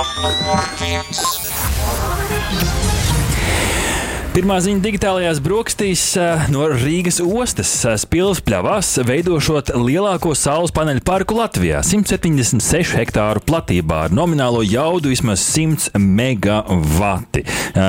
Ziņa numur viens. Pirmā ziņa digitālajās brokastīs no Rīgas ostas eh, spilves pļavās, veidošot lielāko saules paneļu parku Latvijā - 176 hektāru platībā ar nominālo jaudu vismaz 100 megawati,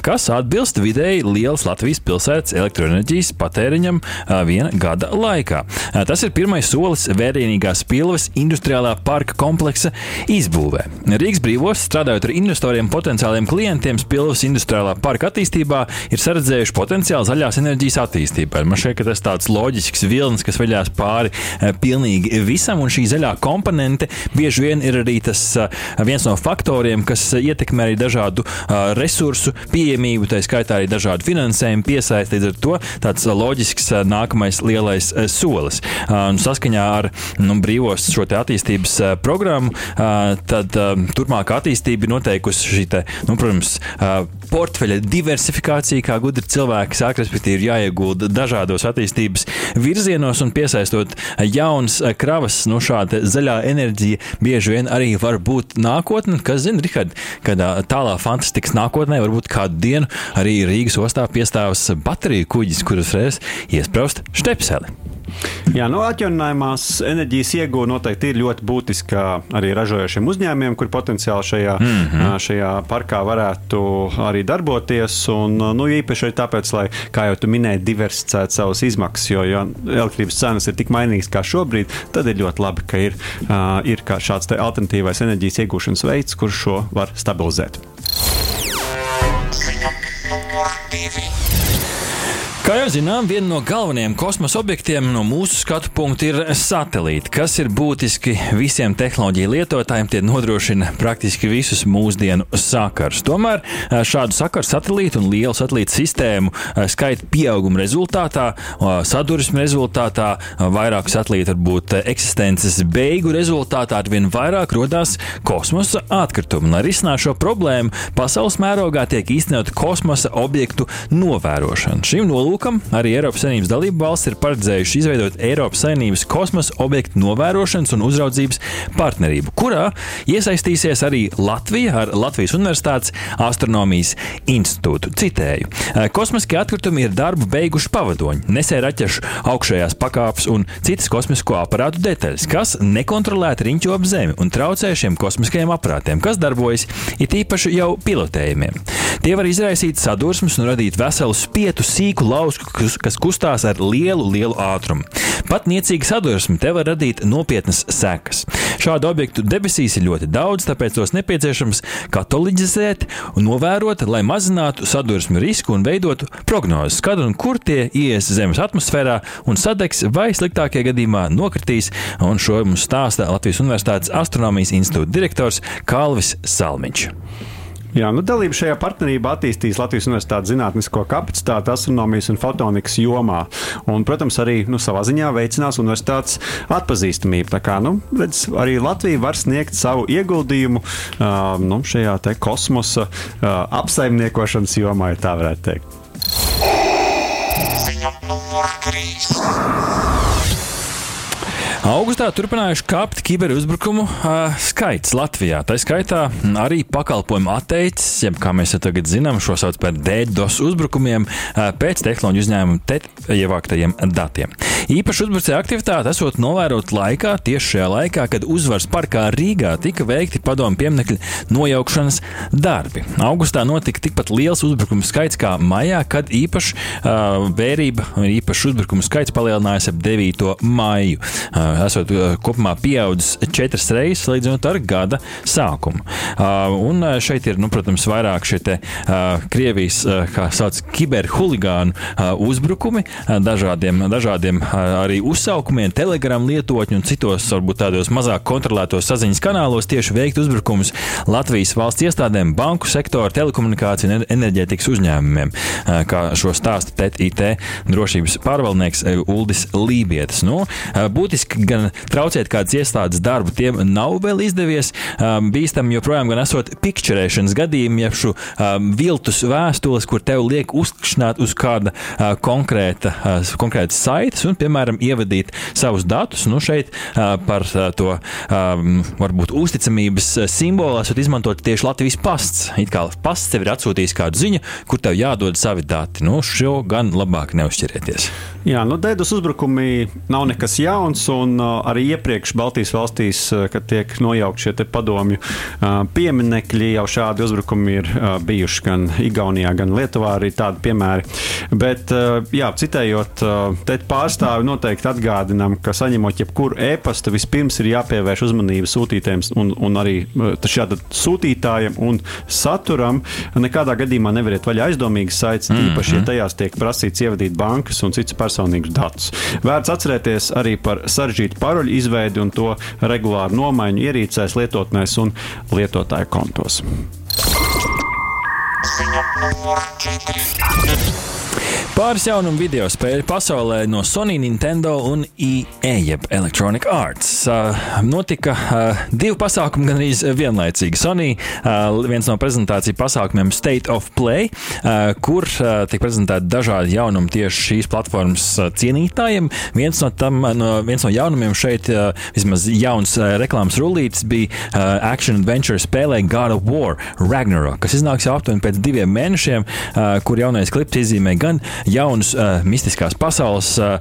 kas atbilst vidēji lielas Latvijas pilsētas elektroenerģijas patēriņam viena gada laikā. Tas ir pirmais solis vērienīgās spilves industriālā parka kompleksa izbūvē. Rīgas brīvos, strādājot ar investoriem, potenciāliem klientiem, spilves industriālā parka attīstībā, ir saredzējuši potenciālu zaļās enerģijas attīstībai. Man šķiet, ka tas ir tāds loģisks vilnis, kas veļās pāri eh, pilnīgi visam, un šī zaļā komponente bieži vien ir arī tas eh, viens no faktoriem, kas ietekmē arī dažādu eh, resursu pieejamību, tā skaitā arī dažādu finansējumu piesaisti. Līdz ar to tāds loģisks nākamais lielais solis. Saskaņā ar nu, brīvos šo attīstības programmu, tad turpmākā attīstība ir noteikusi šī, te, nu, protams, portfeļa diversifikācija, kā gudri cilvēki sāk, respektīvi, jāiegulda dažādos attīstības virzienos un piesaistot jaunas kravas, nu, šāda zaļā enerģija bieži vien arī var būt nākotne. Kas zina, Rihard, kad tālā fantastikas nākotnē varbūt kādu dienu arī Rīgas ostā piestāvs bateriju kuģis, kuras reiz iespraust štepseli. Jā, no nu, atjaunojamās enerģijas iegūta noteikti ir ļoti būtiska arī ražojošiem uzņēmumiem, kur potenciāli šajā, mm -hmm. šajā parkā varētu arī darboties. Un, nu, īpaši arī tāpēc, lai, kā jau tu minēji, diversificētu savas izmaksas, jo, ja elektrības cenas ir tik mainīgas kā šobrīd, tad ir ļoti labi, ka ir, ir šāds alternatīvais enerģijas iegūšanas veids, kurš šo var stabilizēt. Divi. Kā jau zinām, viena no galvenajiem kosmosa objektiem no mūsu skatu punkta ir satelīti, kas ir būtiski visiem tehnoloģiju lietotājiem. Tie nodrošina praktiski visus mūsdienu sakarus. Tomēr šādu sakaru satelītu un lielu satelītu sistēmu skaita pieauguma rezultātā, sadursmes rezultātā, vairāk satelītu varbūt eksistences beigu rezultātā arvien vairāk rodās kosmosa atkritumi. Lai risinātu šo problēmu, pasaules mērogā tiek īstenota kosmosa objektu novērošana. Nolūkam arī Eiropas Savienības dalību valsts ir paredzējuši izveidot Eiropas Savienības kosmosa objektu novērošanas un uzraudzības partnerību, kurā iesaistīsies arī Latvija ar Latvijas Universitātes astronomijas institūtu. Citēju: Kosmiskie atkritumi ir darbu beiguši pavadoņi, nesēja raķešu augšējās pakāpes un citas kosmisko aparātu detaļas, kas nekontrolēti riņķo ap Zemi un traucē šiem kosmiskajiem aparātiem, kas darbojas it īpaši jau pilotējumiem. Tie var izraisīt sadursmes un radīt veselu spietu sīku lausku, kas kustās ar lielu, lielu ātrumu. Pat niecīga sadursme te var radīt nopietnas sekas. Šādu objektu debesīs ir ļoti daudz, tāpēc tos nepieciešams katoliģizēt un novērot, lai mazinātu sadursmu risku un veidotu prognozes, kad un kur tie ies Zemes atmosfērā un sadegs vai sliktākajā gadījumā nokritīs. Un šo mums stāsta Latvijas Universitātes astronomijas institūta direktors Kalvis Salmiņš. Jā, nu, dalība šajā partnerībā attīstīs Latvijas Universitātes zinātnisko kapacitāti astronomijas un fotonikas jomā. Un, protams, arī nu, savā ziņā veicinās universitātes atpazīstamību. Tā kā nu, redz, arī Latvija var sniegt savu ieguldījumu uh, nu, šajā kosmosa uh, apsaimniekošanas jomā, ja tā varētu teikt. Ziņa numur trīs. Augustā turpinājuši kāpt kiberuzbrukumu uh, skaits Latvijā. Tā skaitā arī pakalpojumu atteicis, jeb kā mēs tagad zinām, šo sauc par DDoS uzbrukumiem uh, pēc tehnoloģiju uzņēmuma TET ievāktajiem datiem. Īpaši uzbrucēja aktivitāte esot novērot laikā, tieši šajā laikā, kad uzvaras parkā Rīgā tika veikti padomu pieminekļu nojaukšanas darbi. Augustā notika tikpat liels uzbrukumu skaits kā maijā, kad īpaši uh, vērība un īpaši uzbrukumu skaits palielinājās ap 9. maiju. Uh, esot uh, kopumā pieaudzis četras reizes salīdzinot ar gada sākumu. Uh, un uh, šeit ir, nu, protams, vairāk šie te, Krievijas, kā sauc, kiberhuligānu uzbrukumi dažādiem, dažādiem arī uzsaukumiem, telegram lietotņu un citos, varbūt tādos mazāk kontrolētos saziņas kanālos tieši veikt uzbrukumus Latvijas valsts iestādēm, banku sektoru, telekomunikāciju un enerģētikas uzņēmumiem, kā šo stāsta TET IT drošības pārvaldnieks Uldis Lībietis. Nu, būtiski gan traucēt kādas iestādes darbu, tiem nav vēl izdevies. Um, bīstam joprojām gan esot pikčerēšanas gadījumi, jeb šo um, viltus vēstules, kur tev liek uzkšanāt uz kāda uh, konkrēta, uh, konkrēta saites un, piemēram, ievadīt savus datus. Nu, šeit uh, par uh, to um, varbūt uzticamības simbolu esat izmantot tieši Latvijas pasts. It kā pasts tev ir atsūtījis kādu ziņu, kur tev jādod savi dati. Nu, šo gan labāk neuzķerieties. Jā, nu, Dēdas uzbrukumi nav nekas jauns, un uh, arī iepriekš Baltijas valstīs, uh, kad tiek nojaukti šie padomju uh, pieminekļi, jau šādi uzbrukumi ir bijuši gan Igaunijā, gan Lietuvā, arī tādi piemēri. Bet, jā, citējot, te pārstāvi noteikti atgādinām, ka saņemot jebkuru e-pastu, vispirms ir jāpievērš uzmanība sūtītājiem un, un arī sūtītājiem un saturam. Nekādā gadījumā nevariet vaļā aizdomīgas saites, mm -hmm. īpaši, ja tajās tiek prasīts ievadīt bankas un citas personīgus datus. Vērts atcerēties arī par sarežģītu paroļu izveidi un to regulāru nomaiņu ierīcēs, lietotnēs un lietotāju kontos. Ziņa numur 4. Pāris jaunumu video spēļu pasaulē no Sony, Nintendo un EA, jeb Electronic Arts. Notika divi pasākumi gan arī vienlaicīgi. Sony viens no prezentāciju pasākumiem State of Play, kur tiek prezentēti dažādi jaunumi tieši šīs platformas cienītājiem. Viens no, tam, no, viens no jaunumiem šeit, vismaz jauns reklāmas rullītis, bija Action Adventure spēlē God of War Ragnarok, kas iznāks jau aptuveni pēc diviem mēnešiem, kur jaunais klips iezīmē gan jaunus uh, mistiskās pasaules uh,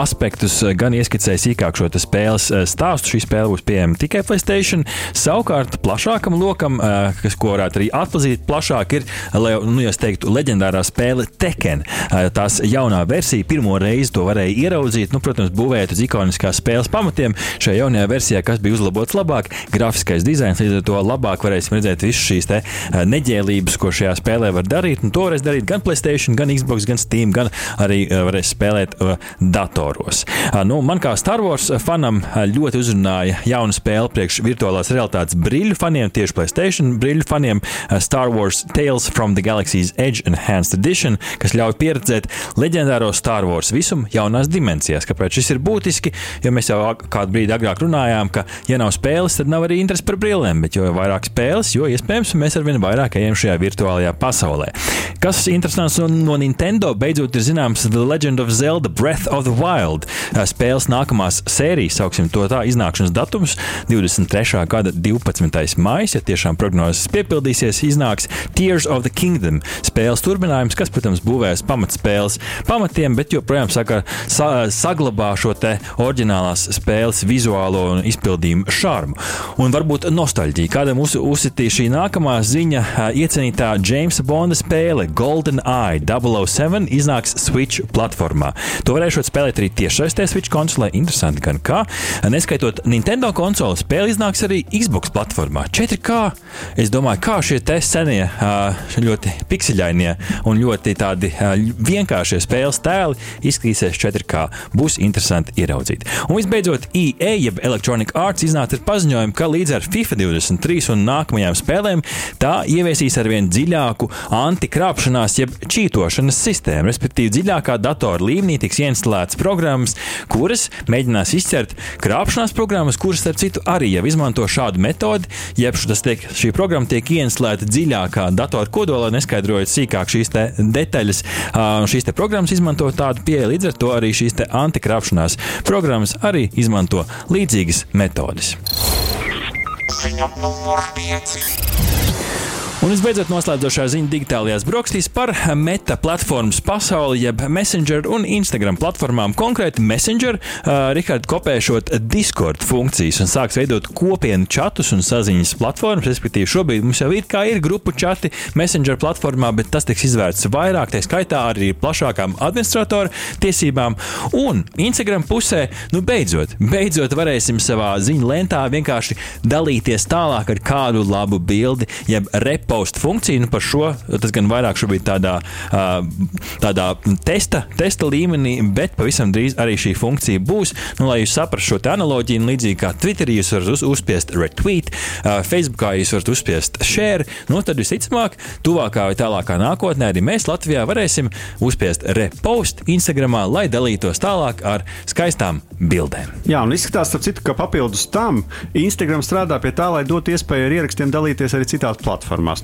aspektus, gan ieskicēja sīkāk šo spēles stāstu. Šī spēle būs pieejama tikai Playstation. Savukārt, plašākam lokam, uh, kas, ko varētu arī atpazīt plašāk, ir, lai, nu, ja teiktu, leģendārā spēle Tekken. Uh, tās jaunā versija pirmo reizi to varēja ieraudzīt, nu, protams, būvēt uz ikoniskās spēles pamatiem. Šajā jaunajā versijā, kas bija uzlabots labāk, grafiskais dizains, līdz ar to labāk varēsim redzēt visas šīs te, uh, neģēlības, ko šajā spēlē var darīt. Un to varēs darīt gan Playstation, gan Xbox, gan Steam, gan arī uh, varēs spēlēt uh, datoros. Uh, nu, man kā Star Wars fanam ļoti uzrunāja jauna spēle priekš virtuālās realitātes brīļu faniem, tieši Playstation brīļu faniem Star Wars Tales from the Galaxy's Edge Enhanced Edition, kas ļauj pieredzēt leģendāro Star Wars visumu jaunās dimensijās. Kāpēc šis ir būtiski? Jo mēs jau kādu brīdi agrāk runājām, ka, ja nav spēles, tad nav arī interesi par brīlēm, bet jo vairāk spēles, jo iespējams mēs arvien vairāk ejam šajā virtuālajā pasaulē. Kas interesants no, no Nintendo beidzot ir zināms The Legend of Zelda Breath of the Wild. Spēles nākamās sērijas, sauksim to tā, iznākšanas datums 23. gada 12. maija, ja tiešām prognozes piepildīsies, iznāks Tears of the Kingdom spēles turpinājums, kas, protams, būvēs pamatspēles pamatiem, bet joprojām saka, sa, saglabā šo te oriģinālās spēles vizuālo un izpildījumu šarmu. Un varbūt nostalģija, kādam uz, uzsitīja šī nākamā ziņa iecienītā Jamesa Bonda spēle Golden Eye 007 iznāks Switch platformā. To varēšot spēlēt arī tiešsaistē Switch konsolē. Interesanti, gan kā. Neskaitot Nintendo konsoli, spēle iznāks arī Xbox platformā. 4K. Es domāju, kā šie te senie, ļoti pikseļainie un ļoti tādi vienkāršie spēles tēli izskatīsies 4K. Būs interesanti ieraudzīt. Un visbeidzot, EA, jeb Electronic Arts, iznāca ar paziņojumu, ka līdz ar FIFA 23 un nākamajām spēlēm tā ieviesīs arvien dziļāku antikrāpšanās, jeb čītošanas sistēmu. Respektīvi, dziļākā datora līmenī tiks instalētas programmas, kuras mēģinās izcert krāpšanās programmas, kuras, starp citu, arī jau izmanto šādu metodi. Jeb tiek, šī programma tiek instalēta dziļākā datora kodolā, neskaidrojot sīkāk šīs detaļas. Šīs programmas izmanto tādu pieeju, līdz ar to arī šīs antikrāpšanās programmas arī izmanto līdzīgas metodes. Ziņa numur 5. Un visbeidzot, noslēdzošā ziņa digitālajās brokastīs par meta platformas pasauli, jeb Messenger un Instagram platformām. Konkrēti, Messenger uh, Rikārds kopēšot Discord funkcijas un sāks veidot kopienu čatus un saziņas platformas. Respektīvi, šobrīd mums jau ir kā ir grupu čati Messenger platformā, bet tas tiks izvērts vairāk, tā skaitā arī plašākām administratoru tiesībām. Un Instagram pusē, nu beidzot, beidzot varēsim savā ziņu lentā vienkārši dalīties tālāk ar kādu labu bildi, jeb repo repost funkciju. Nu, par šo tas gan vairāk šobrīd tādā, tādā testa, testa līmenī, bet pavisam drīz arī šī funkcija būs. Nu, lai jūs saprastu šo analoģiju, līdzīgi kā Twitterī jūs varat uz, uzspiest retweet, Facebookā jūs varat uzspiest share, nu, tad visticamāk, tuvākā vai tālākā nākotnē arī mēs Latvijā varēsim uzspiest repost Instagramā, lai dalītos tālāk ar skaistām bildēm. Jā, un izskatās, citu, ka papildus tam Instagram strādā pie tā, lai dotu iespēju ar ierakstiem dalīties arī citās platformās,